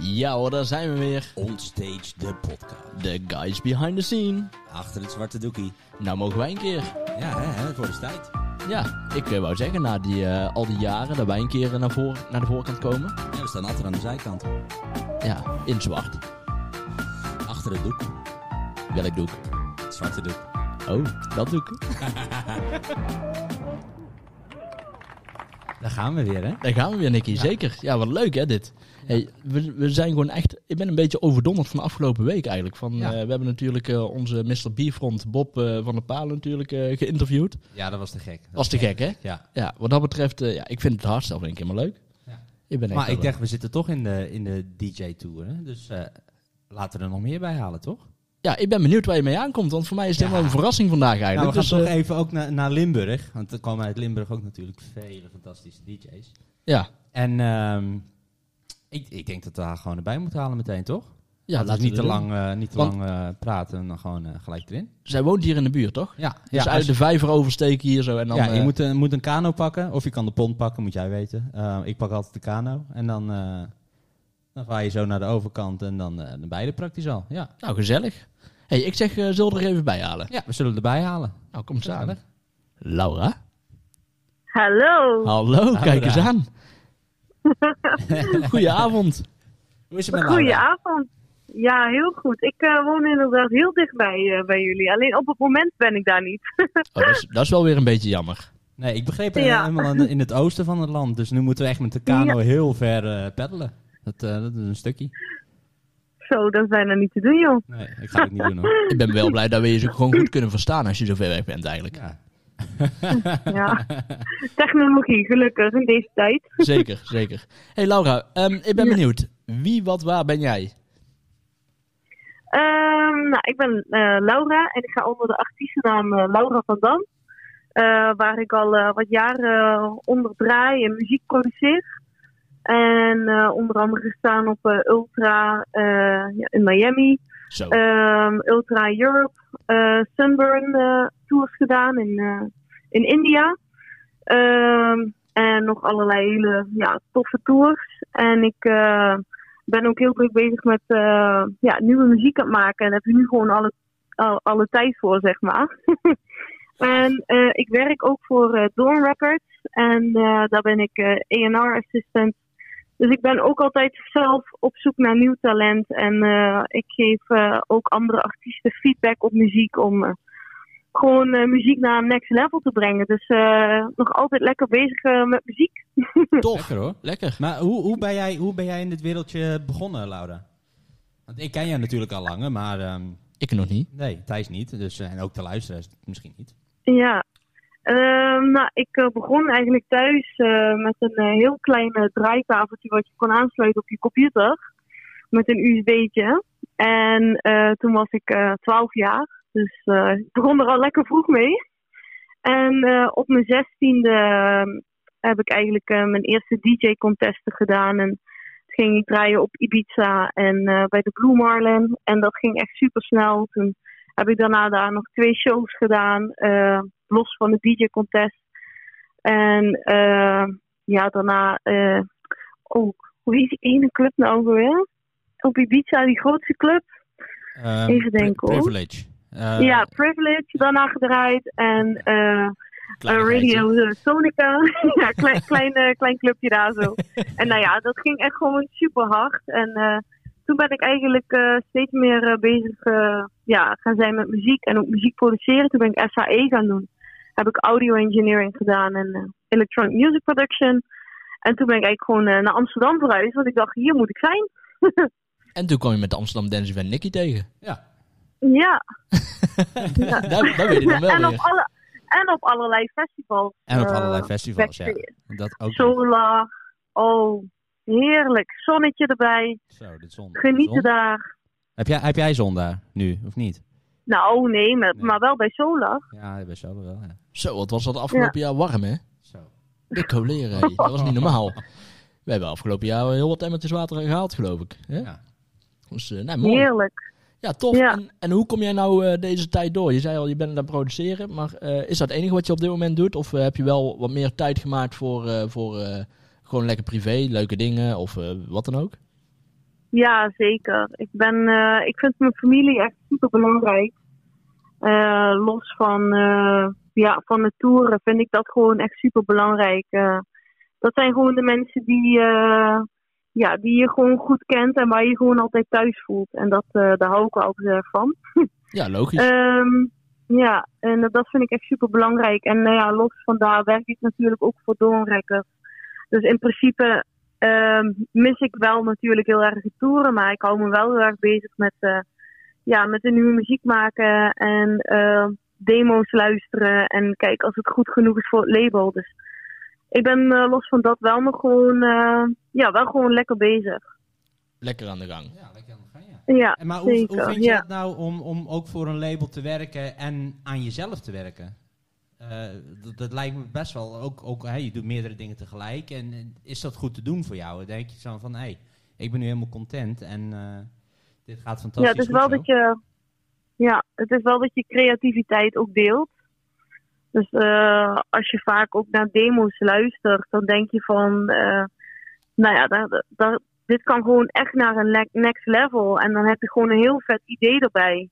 Ja hoor, daar zijn we weer. Onstage, de podcast. De guys behind the scene. Achter het zwarte doekie. Nou mogen wij een keer. Ja, hè, hè, voor de tijd. Ja, ik eh, wou zeggen, na die, eh, al die jaren dat wij een keer naar, voor, naar de voorkant komen. Ja, we staan altijd aan de zijkant. Ja, in zwart. Achter het doek. Welk doek? Het zwarte doek. Oh, dat doek. Daar gaan we weer, hè? Daar gaan we weer, Nicky. Zeker. Ja, wat leuk hè, dit. Hey, we, we zijn gewoon echt... Ik ben een beetje overdonderd van de afgelopen week eigenlijk. Van, Ja. eh, we hebben natuurlijk eh, onze Mr. Bierfront, Bob eh, van der Palen natuurlijk geïnterviewd. Ja, dat was te gek. Was te gek, hè? Ja. Ja, wat dat betreft, ja, ik vind het hardstyle vind ik helemaal leuk. Ja. Ik ben Maar ik dacht, we zitten toch in de, in de DJ-tour, hè? Dus laten we er nog meer bij halen, toch? Ja, ik ben benieuwd waar je mee aankomt. Want voor mij is het Ja. helemaal een verrassing vandaag Nou, eigenlijk. we gaan dus, toch eh, even ook naar, naar Limburg. Want er komen uit Limburg ook natuurlijk vele fantastische DJ's. ja, En ehm, ik, ik denk dat we haar gewoon erbij moeten halen meteen, toch? ja Laten we laten niet te lang, eh, niet te Want- lang eh, praten en dan gewoon eh, gelijk erin. Zij woont hier in de buurt, toch? Ja, Dus ja, uit de vijver oversteken hier zo. En dan, ja je eh, moet, een- moet een kano pakken of je kan de pont pakken, moet jij weten. Eh, ik pak altijd de kano en dan, eh, dan vaar je zo naar de overkant en dan, eh je er praktisch al. Ja, Nou, gezellig. hey, ik zeg, eh zullen we er even bij halen? ja we zullen erbij halen. Nou, kom eens aan. Laura? Hallo. Hallo, kijk eens aan. Goedenavond. Hoe is het met? Goedenavond. Ja, heel goed. Ik eh, woon inderdaad heel dichtbij eh, bij jullie. Alleen op het moment ben ik daar niet. Oh, dat, is, dat is wel weer een beetje jammer. Nee, ik begreep Ja. helemaal in, in het oosten van het land, dus nu moeten we echt met de kano heel ver eh peddelen. Dat, eh, dat is een stukje. Zo, dat is bijna niet te doen, joh. Nee, ik ga het niet doen hoor. Ik ben wel blij dat we je zo gewoon goed kunnen verstaan als je zo ver weg bent eigenlijk. Ja. Ja. Technologie, gelukkig in deze tijd. Zeker, zeker. hey Laura, ehm, ik ben benieuwd. Wie, wat, waar ben jij? Ehm, nou, ik ben eh, Laura en ik ga onder de artiestennaam eh, Laura van Dam. Eh, waar ik al wat jaren onder draai en muziek produceer. En onder andere gestaan op eh, Ultra in Miami. Zo. Ehm, Ultra Europe, Sunburn tours gedaan in, eh, in India. Ehm, en nog allerlei hele ja, toffe tours. En ik eh, ben ook heel druk bezig met eh, ja, nieuwe muziek aan het maken. En heb je nu gewoon alle, al- alle tijd voor, zeg maar. en ik werk ook voor eh Dawn Records. En daar ben ik A&R assistant. Dus ik ben ook altijd zelf op zoek naar nieuw talent. En ik geef ook andere artiesten feedback op muziek om gewoon eh, muziek naar een next level te brengen. Dus eh, nog altijd lekker bezig eh, met muziek. Lekker hoor. Lekker. Maar hoe, hoe, ben jij, hoe ben jij in dit wereldje begonnen, Laura? Want ik ken jou natuurlijk al langer, maar ehm, Ik nog niet. nee, Thijs niet. Dus, en ook de luisteraars misschien niet. Ja. Ehm, nou, ik begon eigenlijk thuis eh, met een heel klein draaitafeltje wat je kon aansluiten op je computer. Met een USB'tje. En eh, toen was ik eh 12 jaar. Dus eh, ik begon er al lekker vroeg mee. En eh, op mijn zestiende eh, heb ik eigenlijk eh, mijn eerste DJ-contesten gedaan. En toen ging ik draaien op Ibiza en bij de Blue Marlin. En dat ging echt super snel. Toen heb ik daarna daar nog twee shows gedaan, los van de DJ-contest. En ja, daarna ook, hoe heet die ene club nou weer? Op Ibiza, die grootste club. Ehm, Even denken, hoor. Privilege. Eh, ja, Privilege, daarna gedraaid. En eh, eh, Radio Sonica, ja, klein, klein, klein clubje daar zo. En nou ja, dat ging echt gewoon super hard. En eh, toen ben ik eigenlijk eh, steeds meer bezig ja, gaan zijn met muziek en ook muziek produceren. Toen ben ik SAE gaan doen. Heb ik audio engineering gedaan en eh, electronic music production. En toen ben ik eigenlijk gewoon naar Amsterdam verhuisd, want ik dacht, hier moet ik zijn. En toen kwam je met de Amsterdam Dance Event Nicky tegen. Ja. Ja. ja. Daar, daar weet je dan wel en, op alle, en op allerlei festivals. En op eh, allerlei festivals, ja. Dat ook. Solar. Oh, heerlijk. Zonnetje erbij. Zo, dit zon. Genieten Zon? daar. Heb jij, heb jij zon daar nu, of niet? Nou, nee, maar, Nee. maar wel bij Solar. Ja, bij zo wel, ja. Zo, wat was dat afgelopen jaar warm, hè? Zo. De coleren, hé. Dat was niet normaal. We hebben afgelopen jaar heel wat emmertjes water gehaald, geloof ik. Hè? Ja. Dus, eh, nou, mooi. Heerlijk. Ja, tof. Ja. En, en hoe kom jij nou eh, deze tijd door? Je zei al, je bent aan het produceren. Maar eh, is dat het enige wat je op dit moment doet? Of eh, heb je wel wat meer tijd gemaakt voor, voor gewoon lekker privé, leuke dingen of wat dan ook? Ja, zeker. Ik, ben, ik vind mijn familie echt super belangrijk. Los van, ja, van de toeren vind ik dat gewoon echt super belangrijk. dat zijn gewoon de mensen die, ja, die je gewoon goed kent en waar je gewoon altijd thuis voelt. En dat, daar hou ik wel altijd erg van. Ja, logisch. Ehm, ja, en dat vind ik echt super belangrijk. En ja, los van daar werk ik natuurlijk ook voor Doornrekker. Dus in principe Ehm, mis ik wel natuurlijk heel erg het toeren, maar ik hou me wel heel erg bezig met, uh, ja, met de nieuwe muziek maken en uh, demo's luisteren en kijken als het goed genoeg is voor het label. Dus ik ben los van dat wel nog gewoon, ja, wel gewoon lekker bezig. Lekker aan de gang. Ja, lekker aan de gang, ja. ja en maar hoe, hoe vind je het nou om, om ook voor een label te werken en aan jezelf te werken? Uh, dat, lijkt me best wel. Ook, ook hey, je doet meerdere dingen tegelijk. En is dat goed te doen voor jou? Dan denk je zo van, hé, hey, ik ben nu helemaal content en uh, dit gaat fantastisch. Ja, het is wel dat je, ja, het is wel dat je creativiteit ook deelt. Dus uh, als je vaak ook naar demo's luistert, dan denk je van, nou ja, daar, daar, dit kan gewoon echt naar een next level. En dan heb je gewoon een heel vet idee erbij.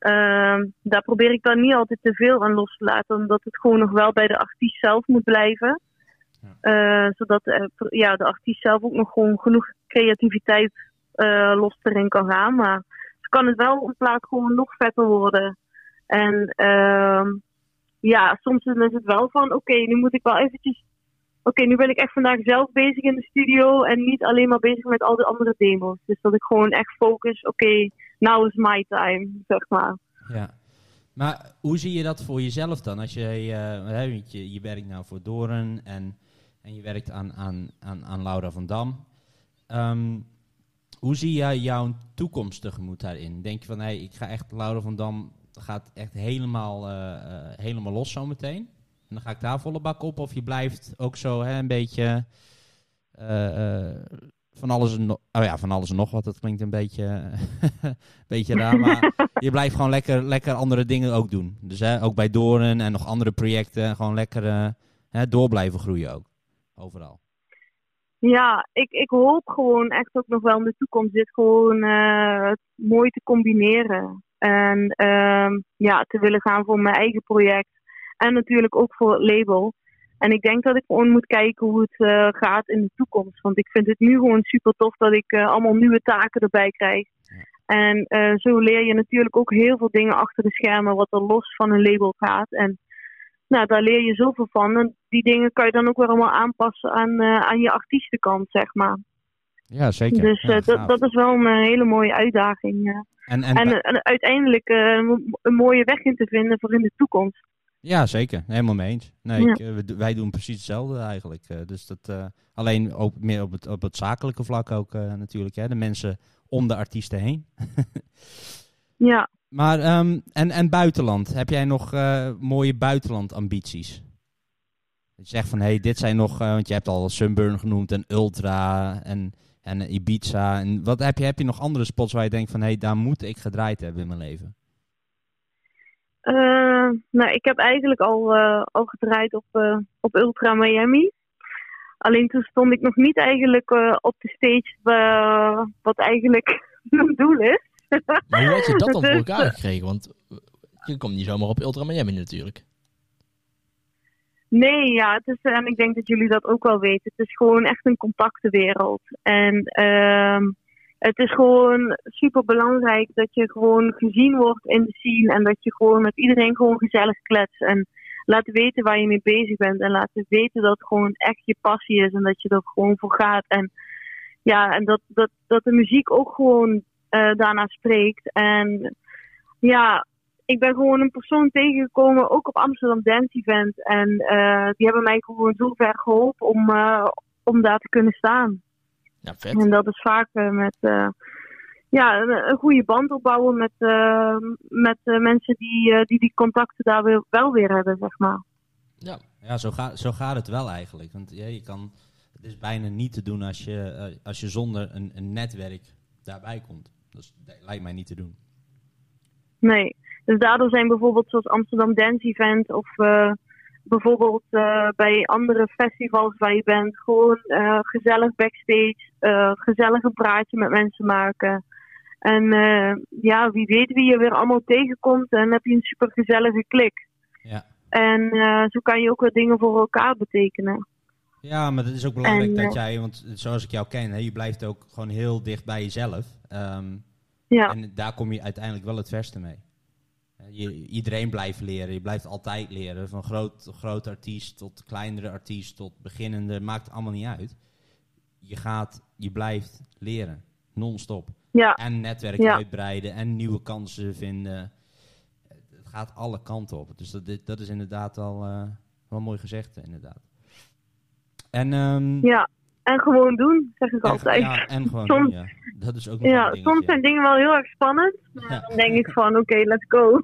Uh, daar probeer ik dan niet altijd te veel aan los te laten, omdat het gewoon nog wel bij de artiest zelf moet blijven. Uh, zodat ja, de artiest zelf ook nog gewoon genoeg creativiteit uh, los erin kan gaan. Maar ze kan het wel op plaats gewoon nog vetter worden. En uh, ja, soms is het wel van: oké, nu moet ik wel eventjes. Oké, nu ben ik echt vandaag zelf bezig in de studio en niet alleen maar bezig met al die andere demos. Dus dat ik gewoon echt focus: oké, now is my time, zeg maar. Ja. Maar hoe zie je dat voor jezelf dan? Als je, uh, je, je werkt nou voor Doren en, en je werkt aan, aan, aan, aan Laura van Dam. Um, hoe zie jij jouw toekomst tegemoet daarin? Denk je van, hé, hey, ik ga echt, Laura van Dam gaat echt helemaal, uh, helemaal los zometeen? En dan ga ik daar volle bak op? Of je blijft ook zo hè, een beetje van alles en nog, oh ja, van alles en nog wat. Dat klinkt een beetje, beetje raar, maar je blijft gewoon lekker, lekker andere dingen ook doen. Dus hè, ook bij Doorn en nog andere projecten, gewoon lekker uh, hè, door blijven groeien ook, overal. Ja, ik, ik hoop gewoon echt ook nog wel in de toekomst dit gewoon uh, mooi te combineren. En uh, ja, te willen gaan voor mijn eigen project. En natuurlijk ook voor het label. En ik denk dat ik gewoon moet kijken hoe het uh, gaat in de toekomst. Want ik vind het nu gewoon super tof dat ik uh, allemaal nieuwe taken erbij krijg. En uh, zo leer je natuurlijk ook heel veel dingen achter de schermen wat er los van een label gaat. En nou, daar leer je zoveel van. En die dingen kan je dan ook weer allemaal aanpassen aan, aan je artiestenkant, zeg maar. Ja, zeker. Dus ja, dat, dat is wel een hele mooie uitdaging. En, en, en, en uiteindelijk een mooie weg in te vinden voor in de toekomst. Ja, zeker. Helemaal mee eens. Nee, ik, eh, wij doen precies hetzelfde eigenlijk. Uh, dus dat, uh, alleen ook meer op het, op het zakelijke vlak ook natuurlijk. Hè? De mensen om de artiesten heen. ja. Maar, um, en, en buitenland? Heb jij nog mooie buitenlandambities? Dat je zegt van, hé, hey, dit zijn nog... want je hebt al Sunburn genoemd en Ultra en, en Ibiza. En wat heb je, heb je nog andere spots waar je denkt van... hé, hey, daar moet ik gedraaid hebben in mijn leven? Uh, nou, ik heb eigenlijk al, uh, al gedraaid op, uh, op Ultra Miami. Alleen toen stond ik nog niet eigenlijk op de stage wat eigenlijk mijn doel is. Maar hoe had je dat dan voor elkaar gekregen? Want je komt niet zomaar op Ultra Miami natuurlijk. Nee, ja, het is, en ik denk dat jullie dat ook wel weten. Het is gewoon echt een contactenwereld. En ehm het is gewoon super belangrijk dat je gewoon gezien wordt in de scene. En dat je gewoon met iedereen gewoon gezellig kletst. En laat weten waar je mee bezig bent. En laat weten dat het gewoon echt je passie is. En dat je er gewoon voor gaat. En ja, en dat, dat, dat de muziek ook gewoon uh, daarna spreekt. En ja, ik ben gewoon een persoon tegengekomen, ook op Amsterdam Dance Event. En uh, die hebben mij gewoon zo ver geholpen om, uh, om daar te kunnen staan. Ja, vet. En dat is vaak uh, met uh, ja, een, goede band opbouwen met, uh, met mensen die, die die contacten daar weer, wel weer hebben, zeg maar. Ja, ja zo, gaat zo gaat het wel eigenlijk. Want ja, je kan, het is bijna niet te doen als je, als je zonder een, een netwerk daarbij komt. Dus dat lijkt mij niet te doen. Nee, dus daardoor zijn bijvoorbeeld zoals Amsterdam Dance Event of bijvoorbeeld eh, bij andere festivals waar je bent, gewoon eh, gezellig backstage, eh, gezellig een praatje met mensen maken. En ja, wie weet wie je weer allemaal tegenkomt en heb je een super gezellige klik. Ja. En zo kan je ook weer dingen voor elkaar betekenen. Ja, maar het is ook belangrijk En, dat jij, want zoals ik jou ken, hè, je blijft ook gewoon heel dicht bij jezelf. Ehm, Ja, En daar kom je uiteindelijk wel het verste mee. Je, iedereen blijft leren, je blijft altijd leren. Van groot, groot artiest tot kleinere artiest tot beginnende, maakt allemaal niet uit. Je gaat, je blijft leren, non-stop. ja, En netwerk Ja. uitbreiden en nieuwe kansen vinden. Het gaat alle kanten op. Dus dat, dat is inderdaad al eh, wel mooi gezegd, inderdaad. En, ehm, ja. En gewoon doen, zeg ik en- altijd. Ja, en gewoon Soms- doen, ja. Dat is ook nog Ja, soms zijn dingen wel heel erg spannend. Maar Ja. dan denk ik van, oké, let's go.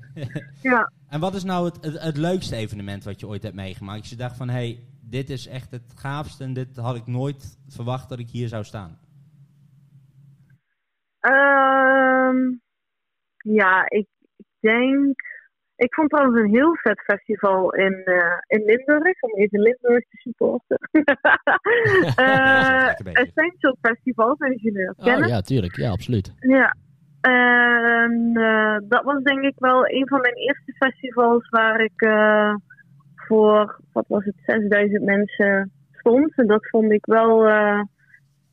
ja. En wat is nou het, het, het leukste evenement wat je ooit hebt meegemaakt? Je dacht van, hé, hey, dit is echt het gaafste en dit had ik nooit verwacht dat ik hier zou staan. Ehm, ja, ik, ik denk... Ik vond trouwens een heel vet festival in, eh, in Limburg, om even Limburg te supporten. Eh bezig. Essential Festival, zijn jullie dat kennen? Oh ja, tuurlijk. Ja, absoluut. Ja. En eh, dat was denk ik wel een van mijn eerste festivals waar ik eh, voor, wat was het, 6000 mensen stond. En dat vond ik wel, eh,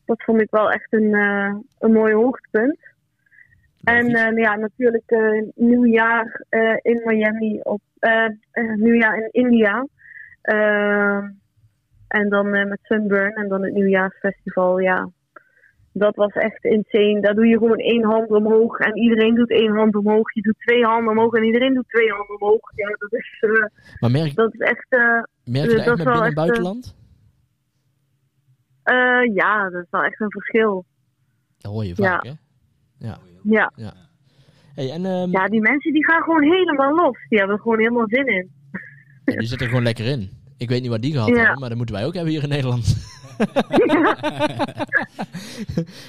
dat vond ik wel echt een, eh, een mooi hoogtepunt. En Logisch. eh, ja, natuurlijk eh, nieuwjaar eh, in Miami, op, eh, nieuwjaar in India. Eh, en dan met Sunburn en dan het nieuwjaarsfestival, ja. Dat was echt insane. Daar doe je gewoon één hand omhoog en iedereen doet één hand omhoog. Je doet twee handen omhoog en iedereen doet twee handen omhoog. Ja, dat is, maar merk, dat is echt... eh, merk je dat dat echt binnen- en buitenland? ja, dat is wel echt een verschil. Dat hoor je ja. vaak, hè? Ja. Ja. Hey, en ehm, ja, die mensen die gaan gewoon helemaal los. Die hebben er gewoon helemaal zin in. ja, die zitten er gewoon lekker in. Ik weet niet wat die gehad Ja. hebben, maar dat moeten wij ook hebben hier in Nederland.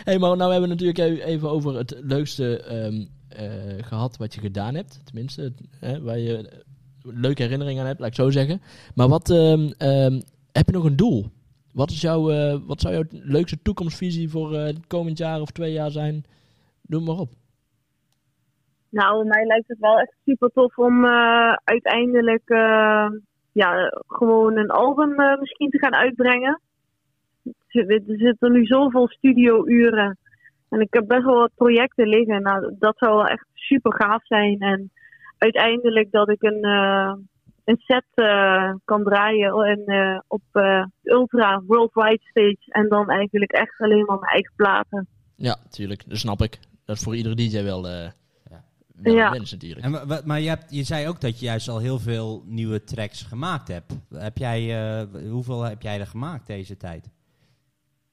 hey, maar nou hebben we natuurlijk e- even over het leukste ehm, eh, gehad wat je gedaan hebt. Tenminste, hè, waar je eh, leuke herinneringen aan hebt, laat ik zo zeggen. Maar wat ehm, heb je nog een doel? Wat, is jouw, eh, wat zou jouw leukste toekomstvisie voor het komend jaar of twee jaar zijn? Doe maar op. Nou, mij lijkt het wel echt super tof om eh, uiteindelijk eh, ja, gewoon een album eh, misschien te gaan uitbrengen. Er zit- zitten nu zoveel studiouren. En ik heb best wel wat projecten liggen. Nou, dat zou wel echt super gaaf zijn. En uiteindelijk dat ik een, een set kan draaien en, op Ultra Worldwide Stage. En dan eigenlijk echt alleen maar mijn eigen platen. Ja, tuurlijk. Dat snap ik. Dat is voor iedere DJ wel, eh wel Ja. wens natuurlijk. En, maar je, hebt, je zei ook dat je juist al heel veel nieuwe tracks gemaakt hebt. Heb jij, eh, hoeveel heb jij er gemaakt deze tijd?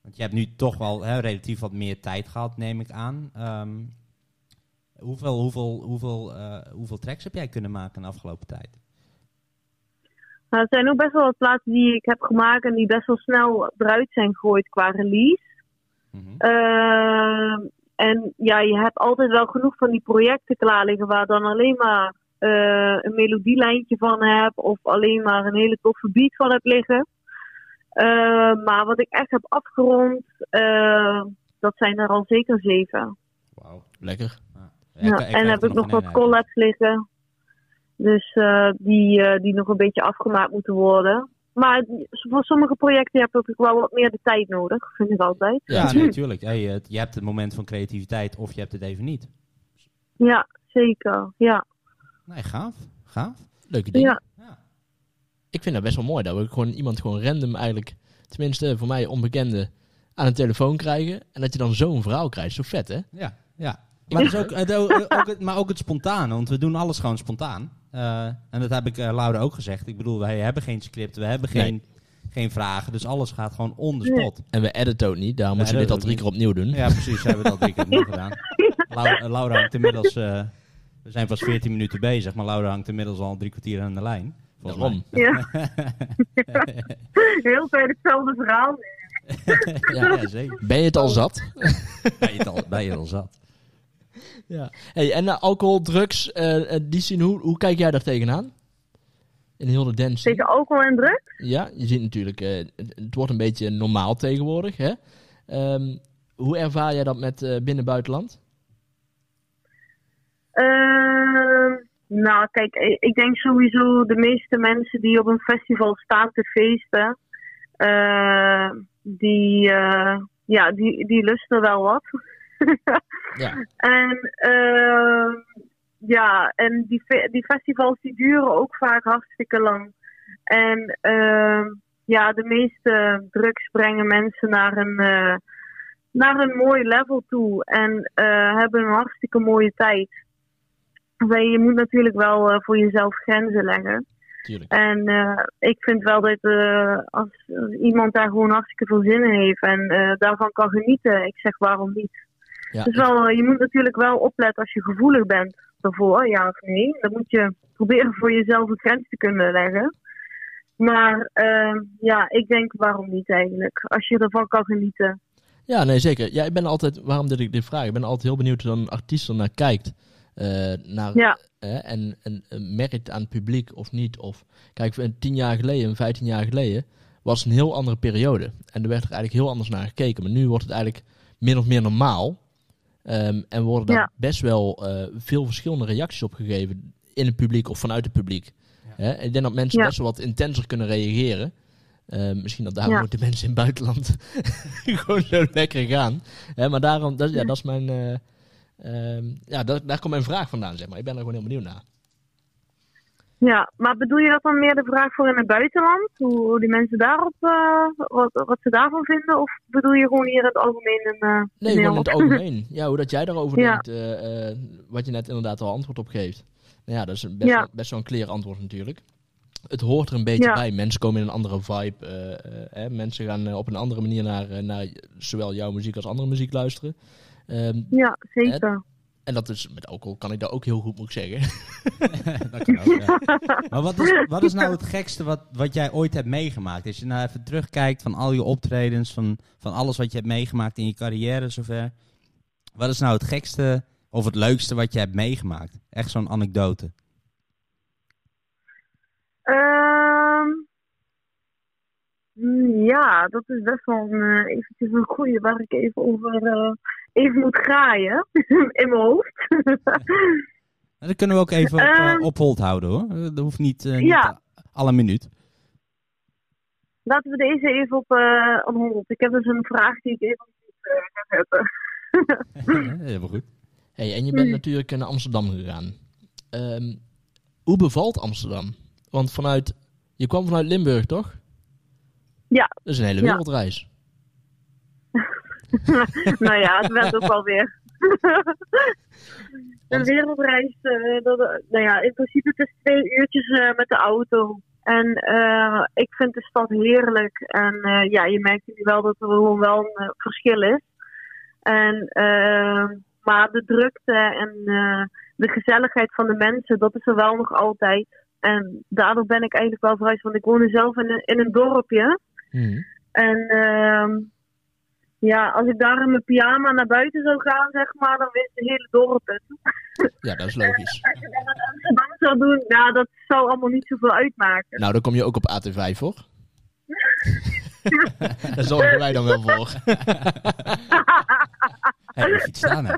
Want je hebt nu toch wel hè, relatief wat meer tijd gehad, neem ik aan. Ehm, hoeveel, hoeveel, hoeveel, eh, hoeveel tracks heb jij kunnen maken de afgelopen tijd? Nou, er zijn ook best wel wat plaatsen die ik heb gemaakt en die best wel snel eruit zijn gegooid qua release. Mhm. Ehm, en ja, je hebt altijd wel genoeg van die projecten klaar liggen waar dan alleen maar eh, een melodielijntje van heb of alleen maar een hele toffe beat van heb liggen. Ehm, maar wat ik echt heb afgerond, eh, dat zijn er al zeker zeven. Wauw. Lekker. Ja, ik- ik en heb ik nog wat collabs liggen. Dus eh, die, eh, die nog een beetje afgemaakt moeten worden. Maar voor sommige projecten heb ik wel wat meer de tijd nodig, vind ik altijd. Ja, nee, natuurlijk. Hey, je hebt het moment van creativiteit of je hebt het even niet. Ja, zeker. Ja. Nee, gaaf. Gaaf. Leuke ding. ja. Ja. Ik vind dat best wel mooi dat we gewoon iemand gewoon random eigenlijk, tenminste voor mij onbekende, aan een telefoon krijgen. En dat je dan zo'n verhaal krijgt. Zo vet, hè? Ja, ja. Maar, het is ook, het, ook, het, maar ook het spontane, want we doen alles gewoon spontaan. Eh, en dat heb ik eh, Laura ook gezegd. Ik bedoel, wij hebben geen script, we hebben geen, geen vragen, dus alles gaat gewoon on the spot. En we editen ook niet, daarom We moeten we dit al drie keer opnieuw doen. Ja, precies, we hebben dat drie keer opnieuw gedaan. Laura, Laura hangt inmiddels, eh, we zijn pas 14 minuten bezig, maar Laura hangt inmiddels al drie kwartier aan de lijn. volgens Daarom. ja. Heel tijd hetzelfde verhaal. ja, ja, zeker. Ben je het al zat? Ben je het al, ben je al zat? Ja. Hey, en eh, alcohol, drugs, eh, eh, die zien, hoe, hoe kijk jij daar tegenaan? in heel de dance. Tegen alcohol en drugs? Ja, je ziet natuurlijk, het, wordt een beetje normaal tegenwoordig. Hè? Ehm, hoe ervaar jij dat met eh, binnen buitenland? Ehm, nou, kijk, ik denk sowieso de meeste mensen die op een festival staan te feesten, die, ja, die, die lusten wel wat. Ja, En ehm, ja, en die, die festivals die duren ook vaak hartstikke lang. En ehm, ja, de meeste drugs brengen mensen naar een, eh, naar een mooi level toe. En eh, hebben een hartstikke mooie tijd. Maar je moet natuurlijk wel eh, voor jezelf grenzen leggen. tuurlijk. En ik vind wel dat als, iemand daar gewoon hartstikke veel zin in heeft en daarvan kan genieten, ik zeg waarom niet. Ja, Dus wel, eh, je moet natuurlijk wel opletten als je gevoelig bent daarvoor, ja of nee. Dan moet je proberen voor jezelf een grens te kunnen leggen. Maar eh, ja, ik denk waarom niet eigenlijk. Als je ervan kan genieten. Ja, nee, zeker. Ja, ik ben altijd, waarom dit ik dit vraag? Ik ben altijd heel benieuwd hoe dan een artiest er naar kijkt. Eh, naar, Ja. en, en, merkt aan het publiek of niet. Of, kijk, tien jaar geleden, vijftien jaar geleden, was een heel andere periode. En er werd er eigenlijk heel anders naar gekeken. Maar nu wordt het eigenlijk min of meer normaal. Ehm, en worden daar Ja. best wel eh, veel verschillende reacties op gegeven in het publiek of vanuit het publiek. Hè? Ik denk dat mensen Ja. best wel wat intenser kunnen reageren. Eh, misschien dat daarom de mensen in het buitenland gewoon zo lekker gaan. Hè, maar daarom, dat, ja, dat is mijn. eh, ehm, ja, daar, daar komt mijn vraag vandaan, zeg maar. Ik ben er gewoon heel benieuwd naar. Ja, maar bedoel je dat dan meer de vraag voor in het buitenland? Hoe, die mensen daarop, eh, wat, wat ze daarvan vinden? Of bedoel je gewoon hier in het algemeen een eh, Nee, gewoon in het algemeen. Ja, hoe dat jij daarover Ja. denkt. eh, wat je net inderdaad al antwoord op geeft. Nou ja, dat is best, Ja. wel, best een clear antwoord natuurlijk. Het hoort er een beetje Ja. bij. Mensen komen in een andere vibe. hè. Mensen gaan op een andere manier naar, naar zowel jouw muziek als andere muziek luisteren. Ehm, Ja, zeker. En dat is met alcohol kan ik dat ook heel goed, moet ik zeggen. dat kan ook, ja. Maar wat is, wat is nou het gekste wat, wat jij ooit hebt meegemaakt? Als je nou even terugkijkt van al je optredens, van, van alles wat je hebt meegemaakt in je carrière zover. Wat is nou het gekste of het leukste wat je hebt meegemaakt? Echt zo'n anekdote. Ehm, ja, dat is best wel een, eh, eventjes een goeie waar ik even over eh, even moet graaien in mijn hoofd. En dat kunnen we ook even op, op hold houden hoor. Dat hoeft niet, eh, niet Ja. alle minuut. Laten we deze even op, eh op hold. Ik heb dus een vraag die ik even moet eh, zetten. Helemaal goed. Hey, en je bent Hmm. natuurlijk naar Amsterdam gegaan. Ehm, hoe bevalt Amsterdam? Want vanuit, je kwam vanuit Limburg, toch? Ja. Dat is een hele Ja. wereldreis. nou ja, het werd ook wel weer. een wereldreis, eh, dat, nou ja, in principe het is twee uurtjes eh, met de auto. En eh, ik vind de stad heerlijk. En eh, ja, je merkt nu wel dat er gewoon wel een eh, verschil is. En, eh, maar de drukte en eh, de gezelligheid van de mensen, dat is er wel nog altijd. En daardoor ben ik eigenlijk wel verhuisd, want ik woonde zelf in een, in een dorpje. Mhm. En ehm ja, als ik daar in mijn pyjama naar buiten zou gaan, zeg maar, dan wist het hele dorp het. Ja, dat is logisch. Als je dat in Amsterdam zou doen, nou, dat zou allemaal niet zoveel uitmaken. Nou, dan kom je ook op AT5, hoor. Daar zorgen wij dan wel voor. Hé, hey, fiets staan hè.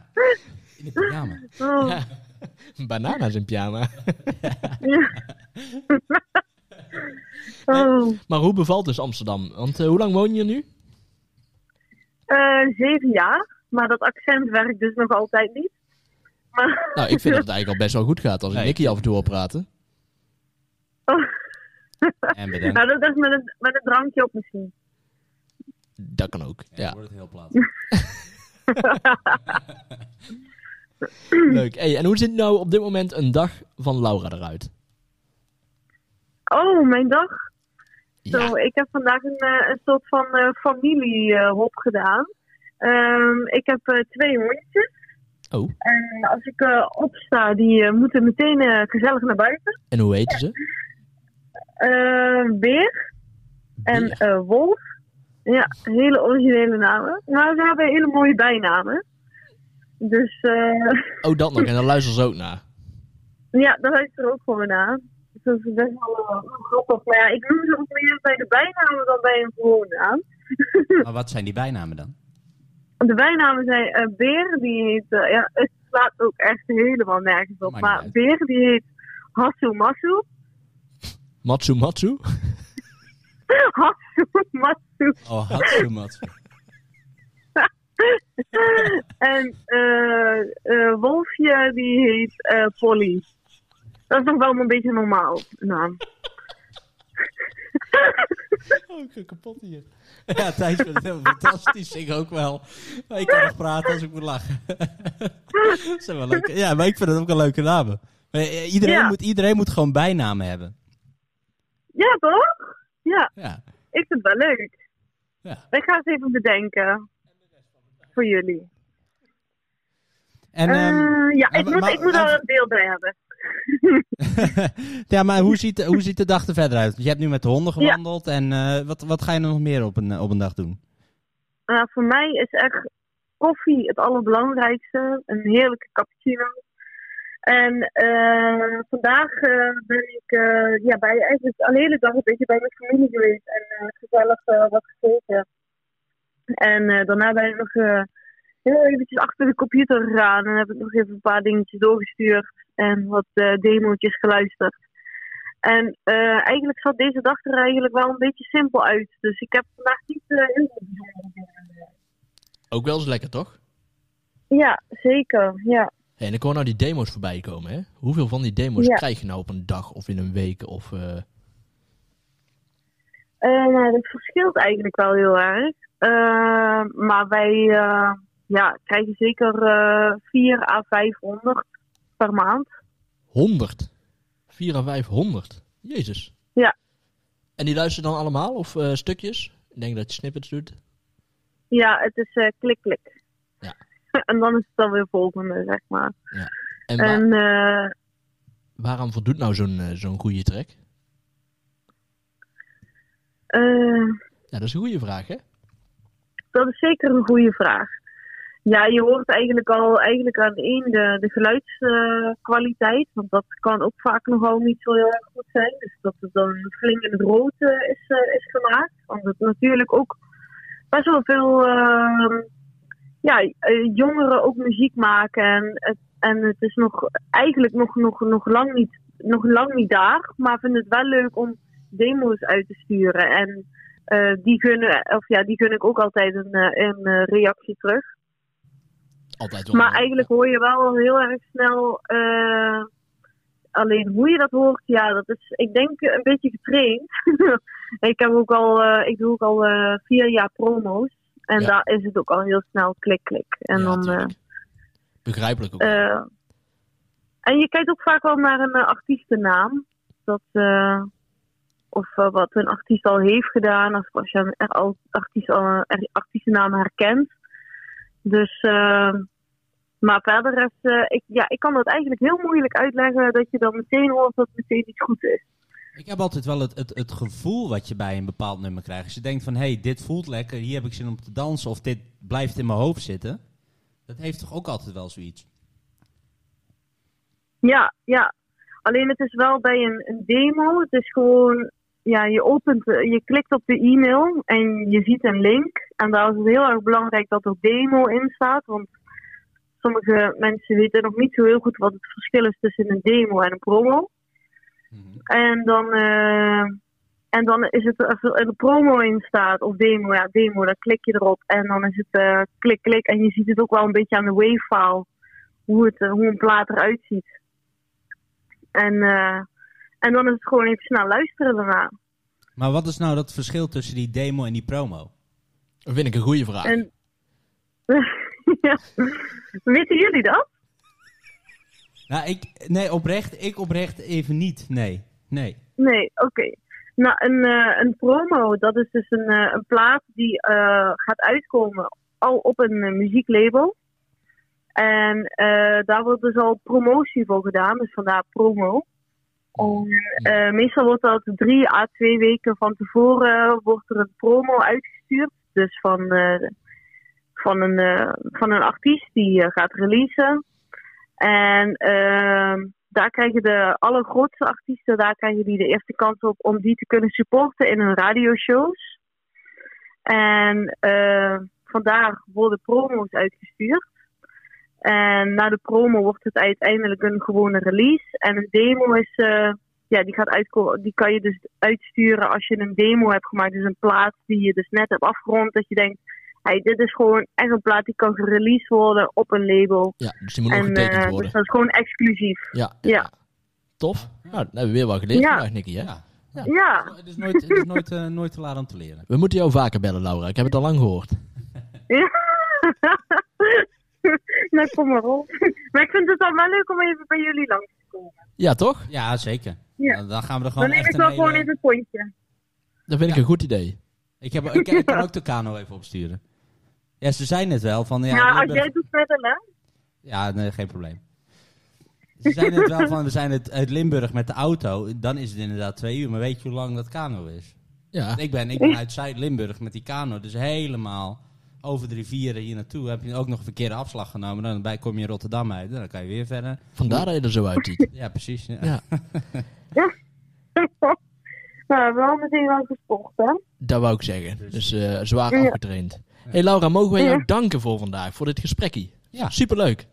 In de pyjama. Oh, Bananas in pyjama. oh. Maar hoe bevalt dus Amsterdam? Want eh, hoe lang woon je hier nu? Eh, zeven jaar, maar dat accent werkt dus nog altijd niet. Maar, Nou, ik vind dat het eigenlijk al best wel goed gaat als ik Nee, Nicky af en toe wil praten. En bedankt. nou, dat is met een, met een drankje op misschien. Dat kan ook, ja. wordt het heel plat. Leuk. Hey, en hoe ziet nou op dit moment een dag van Laura eruit? Oh, mijn dag. Zo, ik heb vandaag een, eh, een soort van eh familiehop gedaan. Ehm, ik heb eh, twee hondjes. Oh. En als ik eh, opsta, die eh, moeten meteen eh, gezellig naar buiten. en hoe heten ze? Eh, beer en eh, wolf. Ja, hele originele namen. Maar ze hebben hele mooie bijnamen. Dus eh, Oh, dat nog. En daar luisteren ze ook naar. ja, daar luister ik ook gewoon naar. Dat is best wel eh, grappig. Maar ja, ik noem ze ook meer bij de bijnamen dan bij een gewone naam. Maar wat zijn die bijnamen dan? De bijnamen zijn eh, Beer, die heet, eh, ja, het slaat ook echt helemaal nergens op. Maakt Maar uit. Beer, die heet Hasu Masu. Matsu Matsu? Hasu Masu. Oh, Hatsumatsu. En eh eh, Wolfje, die heet eh, Polly. Dat is nog wel een beetje normaal naam. Oh, ik kapot hier. Ja, Thijs vindt het fantastisch. Ik ook wel. Maar ik kan nog praten als ik moet lachen. Dat zijn wel leuke. Ja, maar ik vind het ook een leuke namen. Maar, eh, Iedereen, Ja. moet, iedereen moet gewoon bijnamen hebben. Ja, toch? Ja, Ja. ik vind het wel leuk. ja. Ik ga het even bedenken. Voor jullie. En, Eh, ehm, ja, maar- ik moet, maar- ik moet er een beeld bij hebben. ja, maar hoe ziet, hoe ziet de dag er verder uit? Je hebt nu met de honden gewandeld. En eh, wat, wat ga je nog meer op een, op een dag doen? Nou, voor mij is echt koffie het allerbelangrijkste. Een heerlijke cappuccino. En eh, vandaag eh, ben ik eh, ja, bij, eigenlijk de hele dag een beetje bij mijn familie geweest. En gezellig wat gegeten. En daarna ben ik nog heel eventjes achter de computer gegaan. En heb ik nog even een paar dingetjes doorgestuurd. En wat eh demootjes geluisterd. En eh, eigenlijk zat deze dag er eigenlijk wel een beetje simpel uit. Dus ik heb vandaag niet eh, heel veel bijzondere dingen. Ook wel eens lekker, toch? Ja, zeker. Ja. Hey, en ik hoor nou die demo's voorbij komen, hè? Hoeveel van die demo's Ja. krijg je nou op een dag of in een week? Of, Eh, nou, dat verschilt eigenlijk wel heel erg. Maar wij eh, ja, krijgen zeker eh 4 à 500 per maand. 100? 4 à 500? Jezus. Ja. En die luisteren dan allemaal? Of eh, stukjes? Ik denk dat je snippets doet. Ja, het is eh, klik klik. Ja. en dan is het dan weer volgende, zeg maar. En wa- En eh, waaraan voldoet nou zo'n eh, zo'n goede track? eh, Ja, dat is een goede vraag, hè? dat is zeker een goede vraag. Ja, je hoort eigenlijk al eigenlijk aan één de, de geluidskwaliteit. want dat kan ook vaak nogal niet zo heel erg goed zijn. Dus dat het dan flink in het rood eh, is, eh, is gemaakt. Omdat natuurlijk ook best wel veel eh, ja, eh, jongeren ook muziek maken. En en het is nog eigenlijk nog, nog, nog, lang niet, nog lang niet daar. Maar vinden het wel leuk om demo's uit te sturen. En die, kunnen, of ja, die gun ik ook altijd een, een reactie terug. Altijd wel. Maar eigenlijk hoor je wel heel erg snel. eh, alleen hoe je dat hoort, ja, dat is, ik denk, een beetje getraind. ik, heb ook al, eh, ik doe ook al eh, vier jaar promo's. En Ja. daar is het ook al heel snel klik-klik. En Ja, dan. Begrijpelijk ook. en je kijkt ook vaak wel naar een artiestennaam. Dat, of wat een artiest al heeft gedaan. Of als je een artiest, al, er, artiestennaam herkent. Dus, eh, maar verder is, eh, ik, ja, ik kan dat eigenlijk heel moeilijk uitleggen. Dat je dan meteen hoort dat het meteen iets goed is. Ik heb altijd wel het, het, het gevoel wat je bij een bepaald nummer krijgt. Als je denkt van, hé, hey, dit voelt lekker, hier heb ik zin om te dansen, of dit blijft in mijn hoofd zitten. Dat heeft toch ook altijd wel zoiets? Ja, ja. Alleen het is wel bij een, een demo. Het is gewoon, ja, je opent, eh, je klikt op de e-mail en je ziet een link. En daar is het heel erg belangrijk dat er demo in staat. Want sommige mensen weten nog niet zo heel goed wat het verschil is tussen een demo en een promo. Mhm. En dan, eh, en dan is het, als er een promo in staat, of demo, ja, demo, dan klik je erop. En dan is het eh, klik, klik. En je ziet het ook wel een beetje aan de wave-file, hoe, het, hoe een plaat eruit ziet. En, eh, en dan is het gewoon even snel luisteren daarna. Maar wat is nou dat verschil tussen die demo en die promo? Dat vind ik een goede vraag. En, ja. Weten jullie dat? Nou, ik, nee, oprecht, ik oprecht even niet. Nee, nee. Nee, oké. Nou, een, eh, een promo, dat is dus een, eh, een plaat die eh, gaat uitkomen al op een muzieklabel. En eh, daar wordt dus al promotie voor gedaan, dus vandaar promo. En, eh, meestal wordt dat drie à twee weken van tevoren wordt er een promo uitgestuurd. Dus van, eh, van, een, eh, van een artiest die gaat releasen. En ehm, daar krijgen de allergrootste artiesten, daar krijgen die de eerste kans op om die te kunnen supporten in hun radioshows. En vandaar worden promo's uitgestuurd. En na de promo wordt het uiteindelijk een gewone release. En een demo is, eh, ja, die, gaat die kan je dus uitsturen als je een demo hebt gemaakt. Dus een plaat die je dus net hebt afgerond. Dat je denkt, hey, dit is gewoon echt een plaat die kan gereleased worden op een label. Ja, dus die moet nog En getekend eh, worden. dus dat is gewoon exclusief. Ja, Ja. Tof. Nou, dan hebben we weer wat geleerd Ja. vandaag, Nicky. Hè? Ja. Ja. Ja, Het is nooit, het is nooit, eh, nooit te laat om te leren. We moeten jou vaker bellen, Laura. Ik heb het al lang gehoord. ja. nou, kom maar op. Maar ik vind het dan wel leuk om even bij jullie langs te komen. Ja, toch? Ja, zeker. Ja. Dan, dan gaan we er Dan gewoon neem echt ik een wel hele... gewoon even een pontje. Dat vind ik een goed idee. Ik, heb, ik, ik kan ook de kano even opsturen. Ja, ze zijn het wel van... Ja, Ja, als jij het doet verder, hè? Ja, nee, geen probleem. Ze zijn het wel van, we zijn het uit Limburg met de auto. Dan is het inderdaad twee uur. Maar weet je hoe lang dat kano is? Ja. Ik ben, ik ben uit Zuid-Limburg met die kano. Dus helemaal over de rivieren hier naartoe. Heb je ook nog een verkeerde afslag genomen. Dan bij kom je in Rotterdam uit. Dan kan je weer verder. Vandaar dat je er zo uitziet. Ja, precies. Ja. Ja. nou, wel meteen wel gesport, hè? Dat wou ik zeggen. Dus eh, zwaar Ja. afgetraind. hey Laura, mogen wij jou Ja. danken voor vandaag, voor dit gesprekkie? Ja. Superleuk.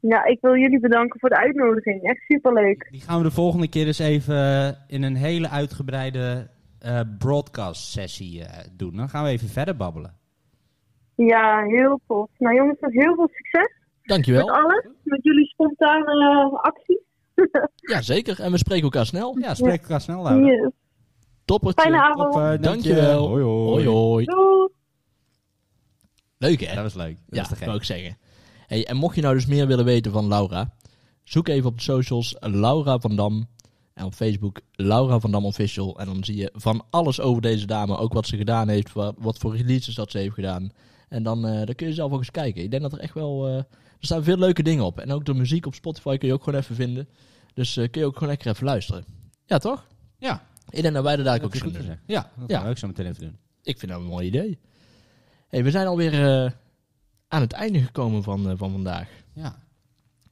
Ja, ik wil jullie bedanken voor de uitnodiging. Echt superleuk. Die gaan we de volgende keer eens even eh, in een hele uitgebreide eh, broadcast sessie eh, doen. Dan gaan we even verder babbelen. Ja, heel tof. Nou jongens, nog heel veel succes met Dankjewel. alles. Met jullie spontane uh, acties. Ja, zeker. En we spreken elkaar snel. Ja, spreek elkaar snel uit. Yes. Toppertje. Fijne avond. Eh, Dankjewel. Hoi hoi. Hoi. Leuk hè? Dat was leuk. Dat Ja, was te dat gek. wou ik zeggen. Hey, en mocht je nou dus meer willen weten van Laura, zoek even op de socials Laura van Dam. En op Facebook Laura van Dam Official. En dan zie je van alles over deze dame. Ook wat ze gedaan heeft, wat, wat voor releases dat ze heeft gedaan. En dan, eh, dan kun je zelf ook eens kijken. Ik denk dat er echt wel... eh, er staan veel leuke dingen op. En ook de muziek op Spotify kun je ook gewoon even vinden. Dus eh, kun je ook gewoon lekker even luisteren. Ja, toch? Ja, Ik denk dat wij dat daar ook eens goed doen. gezegd. Ja, dat Ja. we ook zo meteen even doen. Ik vind dat een mooi idee. Hey, we zijn alweer aan het einde gekomen van, van vandaag. Ja,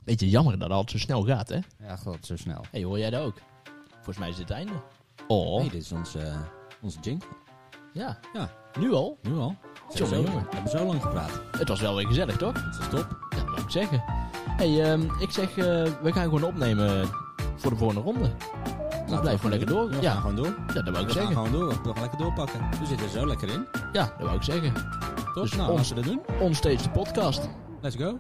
Beetje jammer dat het altijd zo snel gaat, hè? ja god, zo snel. hey, hoor jij dat ook? Volgens mij is dit het einde. Oh, Nee, dit is ons, eh onze jingle. ja. Ja. Nu al? Nu al. Jongen, Zo- jongen. We hebben zo lang gepraat. Het was wel weer gezellig, toch? Dat is top. Ja, dat moet ik zeggen. hey, ehm, ik zeg, eh, we gaan gewoon opnemen voor de volgende ronde. Dan blijf gewoon lekker door. We gaan Ja, gewoon door. ja, dat wou ik We gaan zeggen. gewoon door. We gaan lekker doorpakken. We zitten er zo lekker in. Ja, dat wou ik zeggen. Toch? Dus nou, laten we dat doen. Onstage de podcast. Let's go.